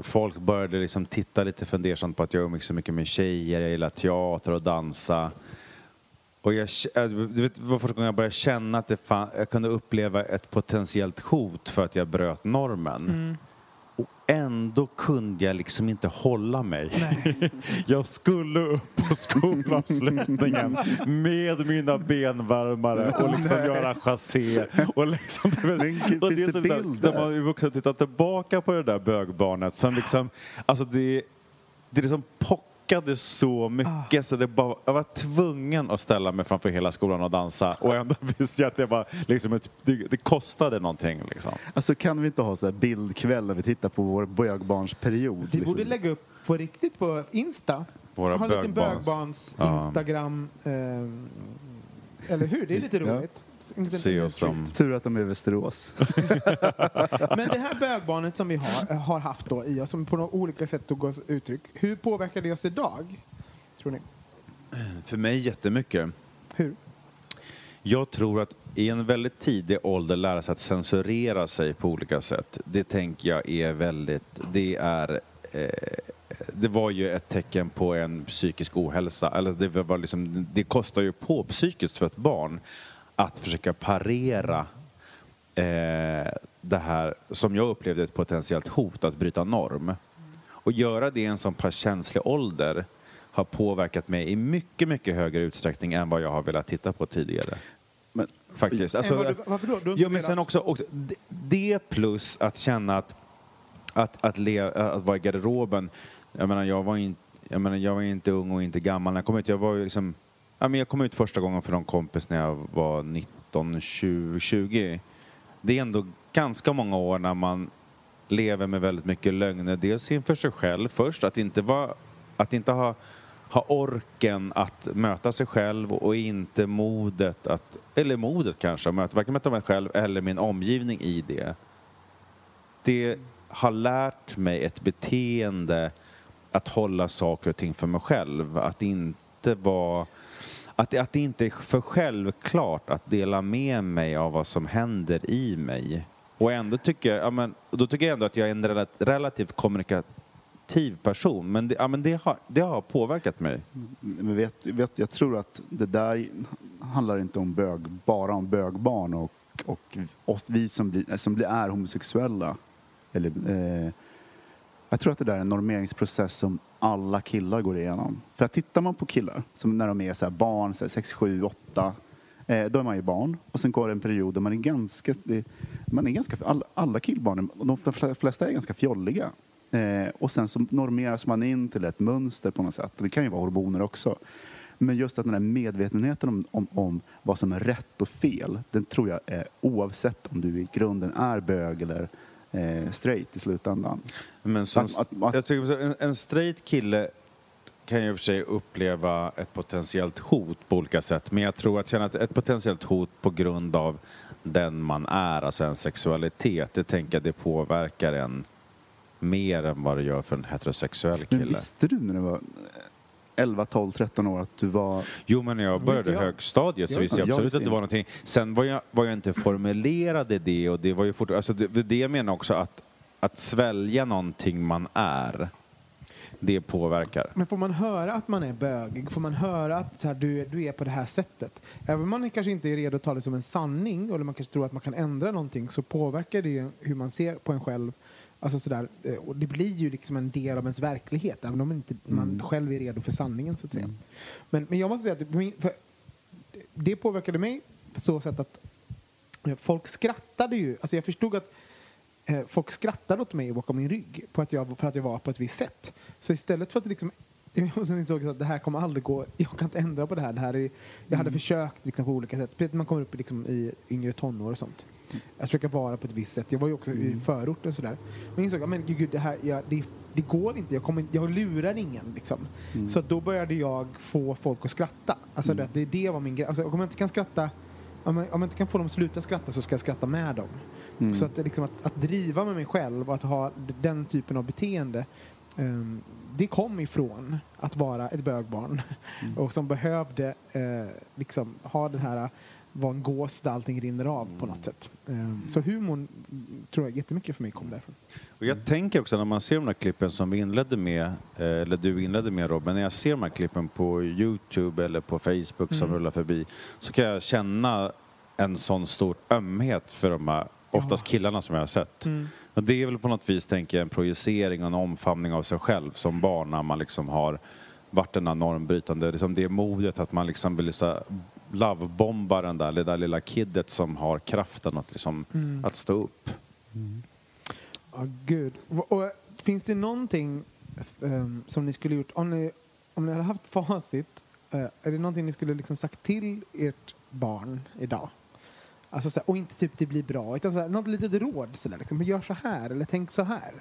S4: folk började liksom titta lite fundersamt på att jag umgicks så mycket med tjejer, jag gillar teater och dansa. Och jag, eh, det var första gången jag började känna att det fan, jag kunde uppleva ett potentiellt hot för att jag bröt normen. Mm. Och ändå kunde jag liksom inte hålla mig. (laughs) Jag skulle upp på skolavslutningen med mina benvärmare och liksom göra chassé. Och liksom,
S3: Men
S4: och
S3: det
S4: så där-
S3: bilder?
S4: När man är vuxen tittar tillbaka på det där bögbarnet som liksom, alltså det, det liksom pockade så mycket så det bara, jag var tvungen att ställa mig framför hela skolan och dansa och ändå (laughs) visste jag att det var liksom ett, det, det kostade någonting liksom.
S3: Alltså kan vi inte ha så här bildkväll när vi tittar på vår bögbarnsperiod?
S2: Vi
S3: liksom?
S2: borde lägga upp på riktigt på Insta.
S4: Våra
S2: ha en liten
S4: bögbarns-
S2: bögbarns
S4: Ja.
S2: Instagram. Eh, eller hur? Det är lite
S3: Ja.
S2: roligt. Liten-
S4: Se oss som...
S3: Tur att de är i Västerås. (laughs)
S2: Men det här bögbarnet som vi har, har haft då i oss, som på några olika sätt tog oss uttryck, hur påverkar det oss idag? Tror ni?
S4: För mig jättemycket.
S2: Hur?
S4: Jag tror att i en väldigt tidig ålder lära sig att censurera sig på olika sätt. Det tänker jag är väldigt, det är eh, det var ju ett tecken på en psykisk ohälsa. Eller det, var liksom, det kostar ju på psykiskt för ett barn att försöka parera eh, det här som jag upplevde ett potentiellt hot att bryta norm. Och göra det i en så pass känslig ålder har påverkat mig i mycket, mycket högre utsträckning än vad jag har velat titta på tidigare.
S3: Men,
S4: Faktiskt.
S2: Eh,
S4: Alltså,
S2: var du- varför då? Du
S4: ja, men sen också, också det- det plus att känna att, att, att, le, att vara i garderoben. Jag menar, jag var, in, jag menar, jag var inte ung och inte gammal. När jag kom ut, jag var ju liksom, ja, men jag kom ut första gången för någon kompis när jag var 19, 20, 20. Det är ändå ganska många år när man lever med väldigt mycket lögner. Dels inför sig själv först, att inte, vara, att inte ha, ha orken att möta sig själv och inte modet att, eller modet kanske, att möta, varken möta mig själv eller min omgivning i det. Det har lärt mig ett beteende att hålla saker och ting för mig själv. Att inte vara att, det, att det inte är för självklart att dela med mig av vad som händer i mig. Och ändå tycker jag, ja, men, då tycker jag ändå att jag är en relativt kommunikativ person. Men det, ja, men det, har, det har påverkat mig.
S3: Men vet, vet, jag tror att det där handlar inte om bög, bara om bögbarn och, och och vi som, blir, som blir, är homosexuella. Eller, eh, jag tror att det där är en normeringsprocess som alla killar går igenom. För att tittar man på killar, som när de är så här barn, så här 6, 7, 8, eh, då är man ju barn. Och sen går det en period där man är ganska, man är ganska alla, alla killbarn, de flesta är ganska fjolliga. Eh, och sen så normeras man in till ett mönster på något sätt. Det kan ju vara hormoner också. Men just att den här medvetenheten om, om, om vad som är rätt och fel, den tror jag är oavsett om du i grunden är bög eller eh, straight i slutändan.
S4: Men som,
S3: Att- att- att-
S4: jag tycker, en, en straight kille kan ju för sig uppleva ett potentiellt hot på olika sätt. Men jag tror att känna ett, potentiellt hot på grund av den man är, alltså en sexualitet, det tänker jag det påverkar en mer än vad det gör för en heterosexuell
S3: Men
S4: kille.
S3: visste du när du var 11, 12, 13 år att du var...
S4: Jo, men när jag började
S2: jag.
S4: högstadiet så
S2: Jag
S4: visste jag
S3: jag
S4: absolut
S3: visste
S4: att det var någonting. Sen var jag, var jag inte formulerad i det och det var ju fort, alltså det, det jag menar också att, att svälja någonting man är, det påverkar.
S2: Men får man höra att man är bögig, får man höra att så här, du, du är på det här sättet, även om man kanske inte är redo att ta det som en sanning eller man kanske tror att man kan ändra någonting så påverkar det hur man ser på en själv. Alltså sådär, eh, och det blir ju liksom en del av ens verklighet även om inte man själv är redo för sanningen så att säga. Men, men jag måste säga att det, påverkade mig på så sätt att eh, folk skrattade ju. Alltså jag förstod att eh, folk skrattade åt mig bakom min rygg på att jag, för att jag var på ett visst sätt. Så istället för att liksom (laughs) och sen insåg jag att det här kommer aldrig gå, jag kan inte ändra på det här. Det här är, jag hade försökt liksom, på olika sätt, speciellt när man kommer upp i, liksom, i yngre tonår och sånt. Att försöka vara på ett visst sätt. Jag var ju också i förorten och sådär. Men jag insåg att men, gud, det, här, jag, det, det går inte, jag, kommer, jag lurar ingen. Liksom. Så att då började jag få folk att skratta. Alltså det, det, det var min grej. Alltså, om jag inte kan skratta om jag, om jag inte kan få dem att sluta skratta så ska jag skratta med dem. Så att, liksom, att, att driva med mig själv och att ha den typen av beteende ehm, det kom ifrån att vara ett bögbarn (laughs) och som behövde eh, liksom, ha den här vara en gås där allting rinner av på något sätt. Ehm, så humorn mm, tror jag jättemycket för mig kom därifrån.
S4: Och jag tänker också när man ser de här klippen som vi inledde med, eh, eller du inledde med Robin, när jag ser de här klippen på Youtube eller på Facebook som rullar förbi så kan jag känna en sån stor ömhet för de här, oftast killarna som jag har sett. Och det är väl på något vis, tänker jag, en projicering och en omfamning av sig själv som barn när man liksom har varit den här normbrytande, liksom det modet att man liksom vill så här lovebomba den där, det där lilla kiddet som har kraften att, liksom, att stå upp.
S2: Ja, gud. Och, och, finns det någonting ehm, som ni skulle gjort, om ni, om ni hade haft facit, eh, är det någonting ni skulle liksom sagt till ert barn idag? Alltså, så här, och inte typ det blir bra, utan så här, något litet råd. Så där, liksom, gör så här eller tänk så här.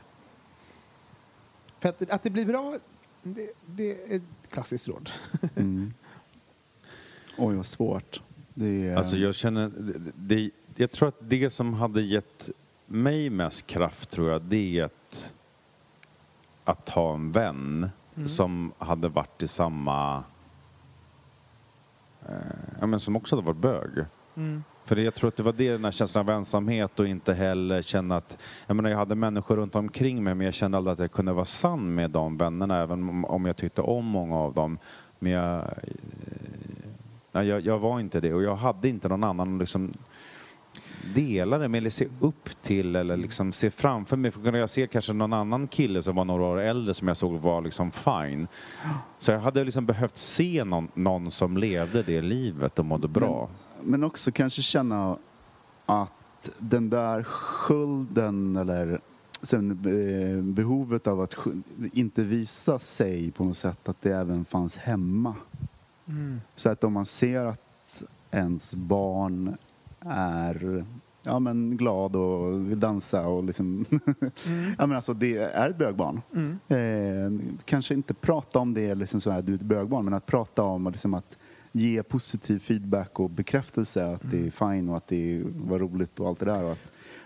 S2: För att, att det blir bra, det, det är ett klassiskt råd.
S3: Mm. Oj, vad svårt. Det är...
S4: Alltså jag känner, det, det, jag tror att det som hade gett mig mest kraft tror jag, det är att, att ha en vän som hade varit i samma, eh, ja men som också hade varit bög. För det, jag tror att det var det, den här känslan av ensamhet och inte heller känna att, jag menar jag hade människor runt omkring mig men jag kände aldrig att jag kunde vara sann med de vännerna även om, jag tyckte om många av dem. Men jag, Nej, jag, jag var inte det och jag hade inte någon annan att liksom dela det med eller se upp till eller liksom se framför mig. För kunde jag se kanske någon annan kille som var några år äldre som jag såg var liksom fine. Så jag hade liksom behövt se någon, någon som levde det livet och mådde bra.
S3: Men också kanske känna att den där skulden eller sen, eh, behovet av att inte visa sig på något sätt, att det även fanns hemma. Så att om man ser att ens barn är ja, men glad och vill dansa och liksom... (laughs) ja, men alltså, det är ett bögbarn. Eh, kanske inte prata om det liksom så här, du är ett bögbarn, men att prata om liksom att ge positiv feedback och bekräftelse att det är fine och att det var roligt och allt det där. Och att,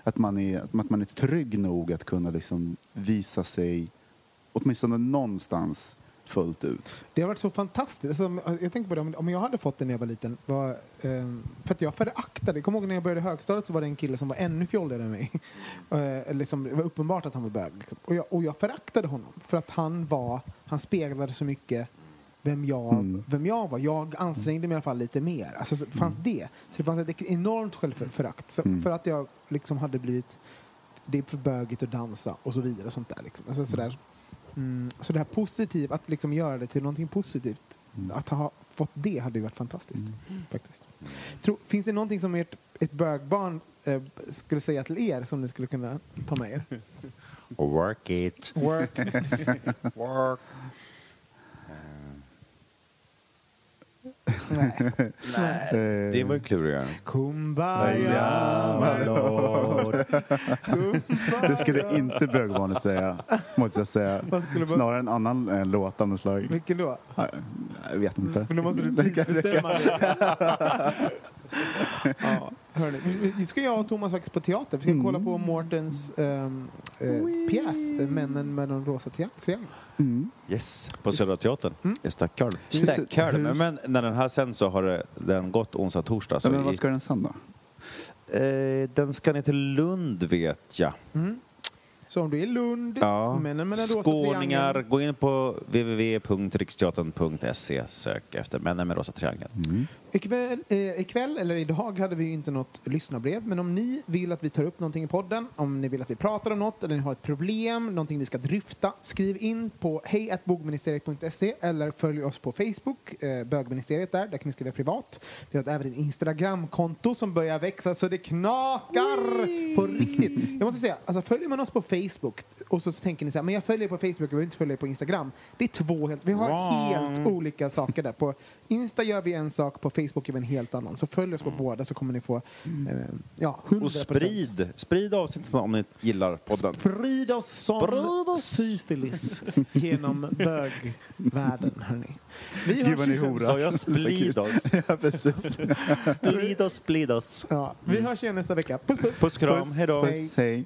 S3: att, man är, att man är trygg nog att kunna liksom visa sig åtminstone någonstans fullt ut.
S2: Det har varit så fantastiskt. Alltså, jag tänker på det, om- jag hade fått det när jag var liten. Var, ehm, för att jag föraktade, jag kommer ihåg när jag började högstadiet så var det en kille som var ännu fjolligare än mig. (laughs) Eh, liksom, det var uppenbart att han var bög. Liksom. Och, jag, och jag föraktade honom för att han var, han speglade så mycket vem jag,
S3: Mm.
S2: vem jag var. Jag ansträngde mig i alla fall lite mer. Alltså, så fanns det. Så det fanns ett enormt självförakt. Så
S3: Mm.
S2: För att jag liksom hade blivit, det är för bögigt att dansa och så vidare. Och sånt där, liksom. alltså, sådär. Mm, så det här positivt, att liksom göra det till någonting positivt.
S3: Mm.
S2: Att ha fått det hade ju varit fantastiskt. Faktiskt. Tro, finns det någonting som ert, ett bögbarn eh, skulle säga till er som ni skulle kunna ta med er?
S4: Work it.
S2: Work. (laughs)
S4: Work.
S2: Nej.
S4: Det var ju klurigare.
S2: Kumbaya,
S3: my
S4: lord.
S3: Det skulle inte bögbarnet säga, måste jag säga.
S2: Vad skulle bö-
S3: Snarare en annan eh, låt av något slag.
S2: Vilken då?
S3: Jag vet inte.
S2: Men då måste du tidsbestämma det. Ja, hörni. Vi- vi- ska jag och Thomas faktiskt på teater. Vi ska
S3: Mm.
S2: kolla på Mårtens um, uh, pjäs eh, Männen med den rosa tri- triangeln.
S3: Mm.
S4: Yes, på Södra Teatern
S2: Mm.
S4: i Stockholm. Stockholm. Men när den här sen så har det, den gått onsdag, torsdag. Så
S3: Ja, men vad
S4: i-
S3: ska den sen då?
S4: eh, den ska ner till Lund vet jag.
S2: Mm. Så om du är i Lund,
S4: Ja.
S2: Med den rosa
S4: Skåningar, gå in på www.riksteatern.se sök efter Männen med rosa triangeln.
S3: Mm.
S2: Ikväll, eh, ikväll, eller idag, hade vi ju inte något lyssnarbrev. Men om ni vill att vi tar upp någonting i podden, om ni vill att vi pratar om något, eller ni har ett problem, någonting vi ska dryfta, skriv in på hejatbogministeriet.se eller följ oss på Facebook, eh, bögministeriet där, där kan ni skriva privat. Vi har även ett Instagramkonto som börjar växa så det knakar på riktigt. Jag måste säga, alltså följer man oss på Facebook och så tänker ni så här, men jag följer på Facebook, jag vill inte följa på Instagram. Det är två helt, vi har
S4: Wrong.
S2: helt olika saker där. På Insta gör vi en sak, på Facebook gör vi en helt annan. Så följ oss på båda så kommer ni få eh, ja, 100%.
S4: Och sprid, sprid avsnittet om ni gillar podden.
S2: Sprid oss som
S4: Sprid oss.
S2: syfilis genom bögvärlden, hörni. Vi
S3: Gud vad ni
S2: igen.
S3: hora.
S4: Så jag splid oss. (laughs)
S3: ja, precis.
S4: Splid oss, splid oss.
S2: Ja, vi hörs igen nästa vecka. Puss, puss.
S4: Puss kram, hej då.
S3: Puss, hej.